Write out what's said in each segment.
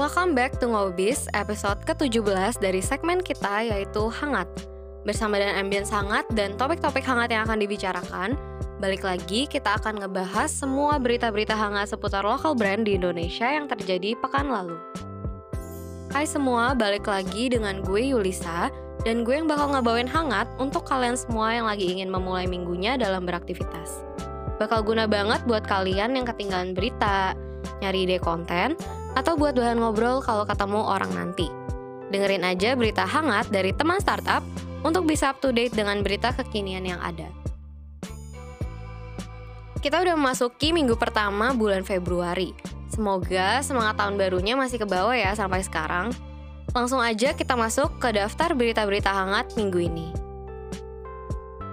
Welcome back to Ngobis, episode ke-17 dari segmen kita yaitu Hangat. Bersama dengan ambience hangat dan topik-topik hangat yang akan dibicarakan, balik lagi kita akan ngebahas semua berita-berita hangat seputar lokal brand di Indonesia yang terjadi pekan lalu. Hai semua, balik lagi dengan gue Yulisa, dan gue yang bakal ngebawain hangat untuk kalian semua yang lagi ingin memulai minggunya dalam beraktivitas. Bakal guna banget buat kalian yang ketinggalan berita, nyari ide konten, atau buat bahan ngobrol kalau ketemu orang nanti. Dengerin aja berita hangat dari teman startup untuk bisa up to date dengan berita kekinian yang ada. Kita udah memasuki minggu pertama bulan Februari. Semoga semangat tahun barunya masih ke bawah ya sampai sekarang. Langsung aja kita masuk ke daftar berita-berita hangat minggu ini.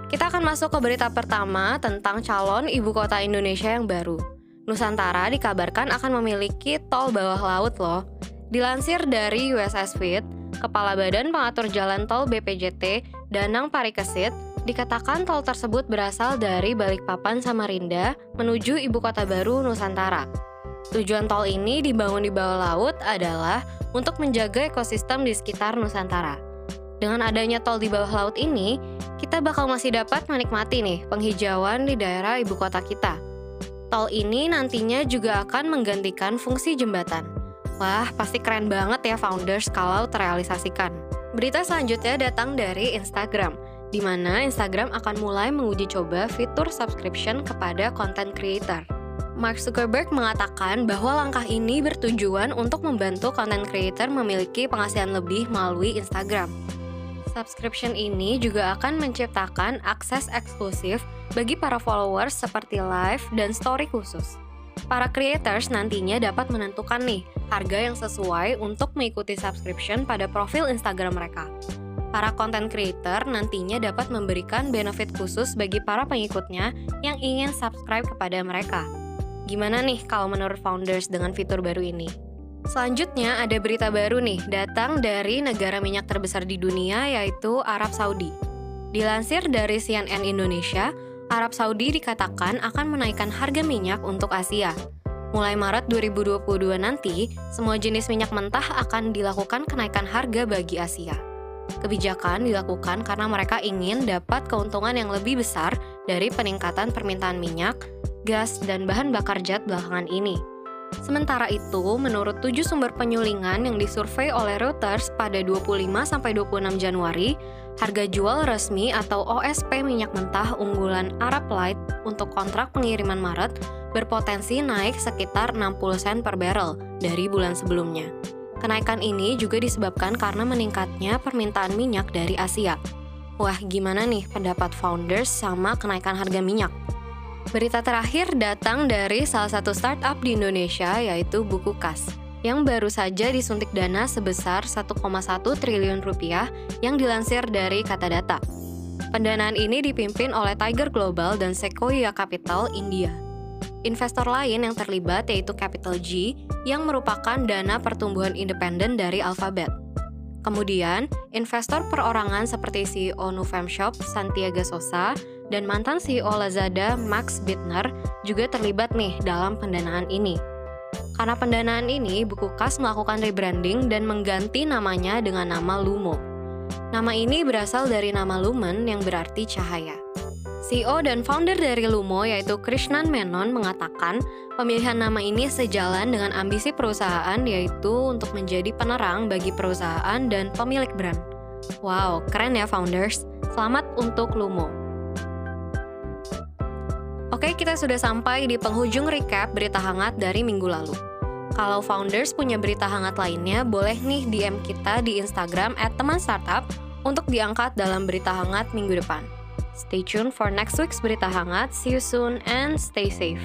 Kita akan masuk ke berita pertama tentang calon ibu kota Indonesia yang baru. Nusantara dikabarkan akan memiliki tol bawah laut loh. Dilansir dari USS Fit, Kepala Badan Pengatur Jalan Tol BPJT, Danang Parikesit, dikatakan tol tersebut berasal dari Balikpapan Samarinda menuju ibu kota baru Nusantara. Tujuan tol ini dibangun di bawah laut adalah untuk menjaga ekosistem di sekitar Nusantara. Dengan adanya tol di bawah laut ini, kita bakal masih dapat menikmati nih penghijauan di daerah ibu kota kita. Tol ini nantinya juga akan menggantikan fungsi jembatan. Wah, pasti keren banget ya founders kalau terrealisasikan. Berita selanjutnya datang dari Instagram, di mana Instagram akan mulai menguji coba fitur subscription kepada content creator. Mark Zuckerberg mengatakan bahwa langkah ini bertujuan untuk membantu content creator memiliki penghasilan lebih melalui Instagram. Subscription ini juga akan menciptakan akses eksklusif bagi para followers seperti live dan story khusus. Para creators nantinya dapat menentukan nih harga yang sesuai untuk mengikuti subscription pada profil Instagram mereka. Para content creator nantinya dapat memberikan benefit khusus bagi para pengikutnya yang ingin subscribe kepada mereka. Gimana nih kalau menurut founders dengan fitur baru ini? Selanjutnya ada berita baru nih, datang dari negara minyak terbesar di dunia yaitu Arab Saudi. Dilansir dari CNN Indonesia, Arab Saudi dikatakan akan menaikkan harga minyak untuk Asia. Mulai Maret 2022 nanti, semua jenis minyak mentah akan dilakukan kenaikan harga bagi Asia. Kebijakan dilakukan karena mereka ingin dapat keuntungan yang lebih besar dari peningkatan permintaan minyak, gas, dan bahan bakar jet belakangan ini. Sementara itu, menurut tujuh sumber penyulingan yang disurvei oleh Reuters pada 25-26 Januari, harga jual resmi atau OSP minyak mentah unggulan Arab Light untuk kontrak pengiriman Maret berpotensi naik sekitar 60 sen per barrel dari bulan sebelumnya. Kenaikan ini juga disebabkan karena meningkatnya permintaan minyak dari Asia. Wah, gimana nih pendapat founders sama kenaikan harga minyak? Berita terakhir datang dari salah satu startup di Indonesia yaitu Buku Kas yang baru saja disuntik dana sebesar 1,1 triliun rupiah yang dilansir dari Kata Data. Pendanaan ini dipimpin oleh Tiger Global dan Sequoia Capital India. Investor lain yang terlibat yaitu Capital G yang merupakan dana pertumbuhan independen dari Alphabet. Kemudian, investor perorangan seperti CEO Nuvem Shop, Santiago Sosa, dan mantan CEO Lazada, Max Bittner, juga terlibat nih dalam pendanaan ini. Karena pendanaan ini, buku kas melakukan rebranding dan mengganti namanya dengan nama Lumo. Nama ini berasal dari nama Lumen yang berarti cahaya. CEO dan founder dari Lumo yaitu Krishnan Menon mengatakan pemilihan nama ini sejalan dengan ambisi perusahaan yaitu untuk menjadi penerang bagi perusahaan dan pemilik brand. Wow, keren ya founders. Selamat untuk Lumo. Oke, kita sudah sampai di penghujung recap berita hangat dari minggu lalu. Kalau founders punya berita hangat lainnya, boleh nih DM kita di Instagram @teman_startup untuk diangkat dalam berita hangat minggu depan. Stay tuned for next week's berita hangat. See you soon and stay safe.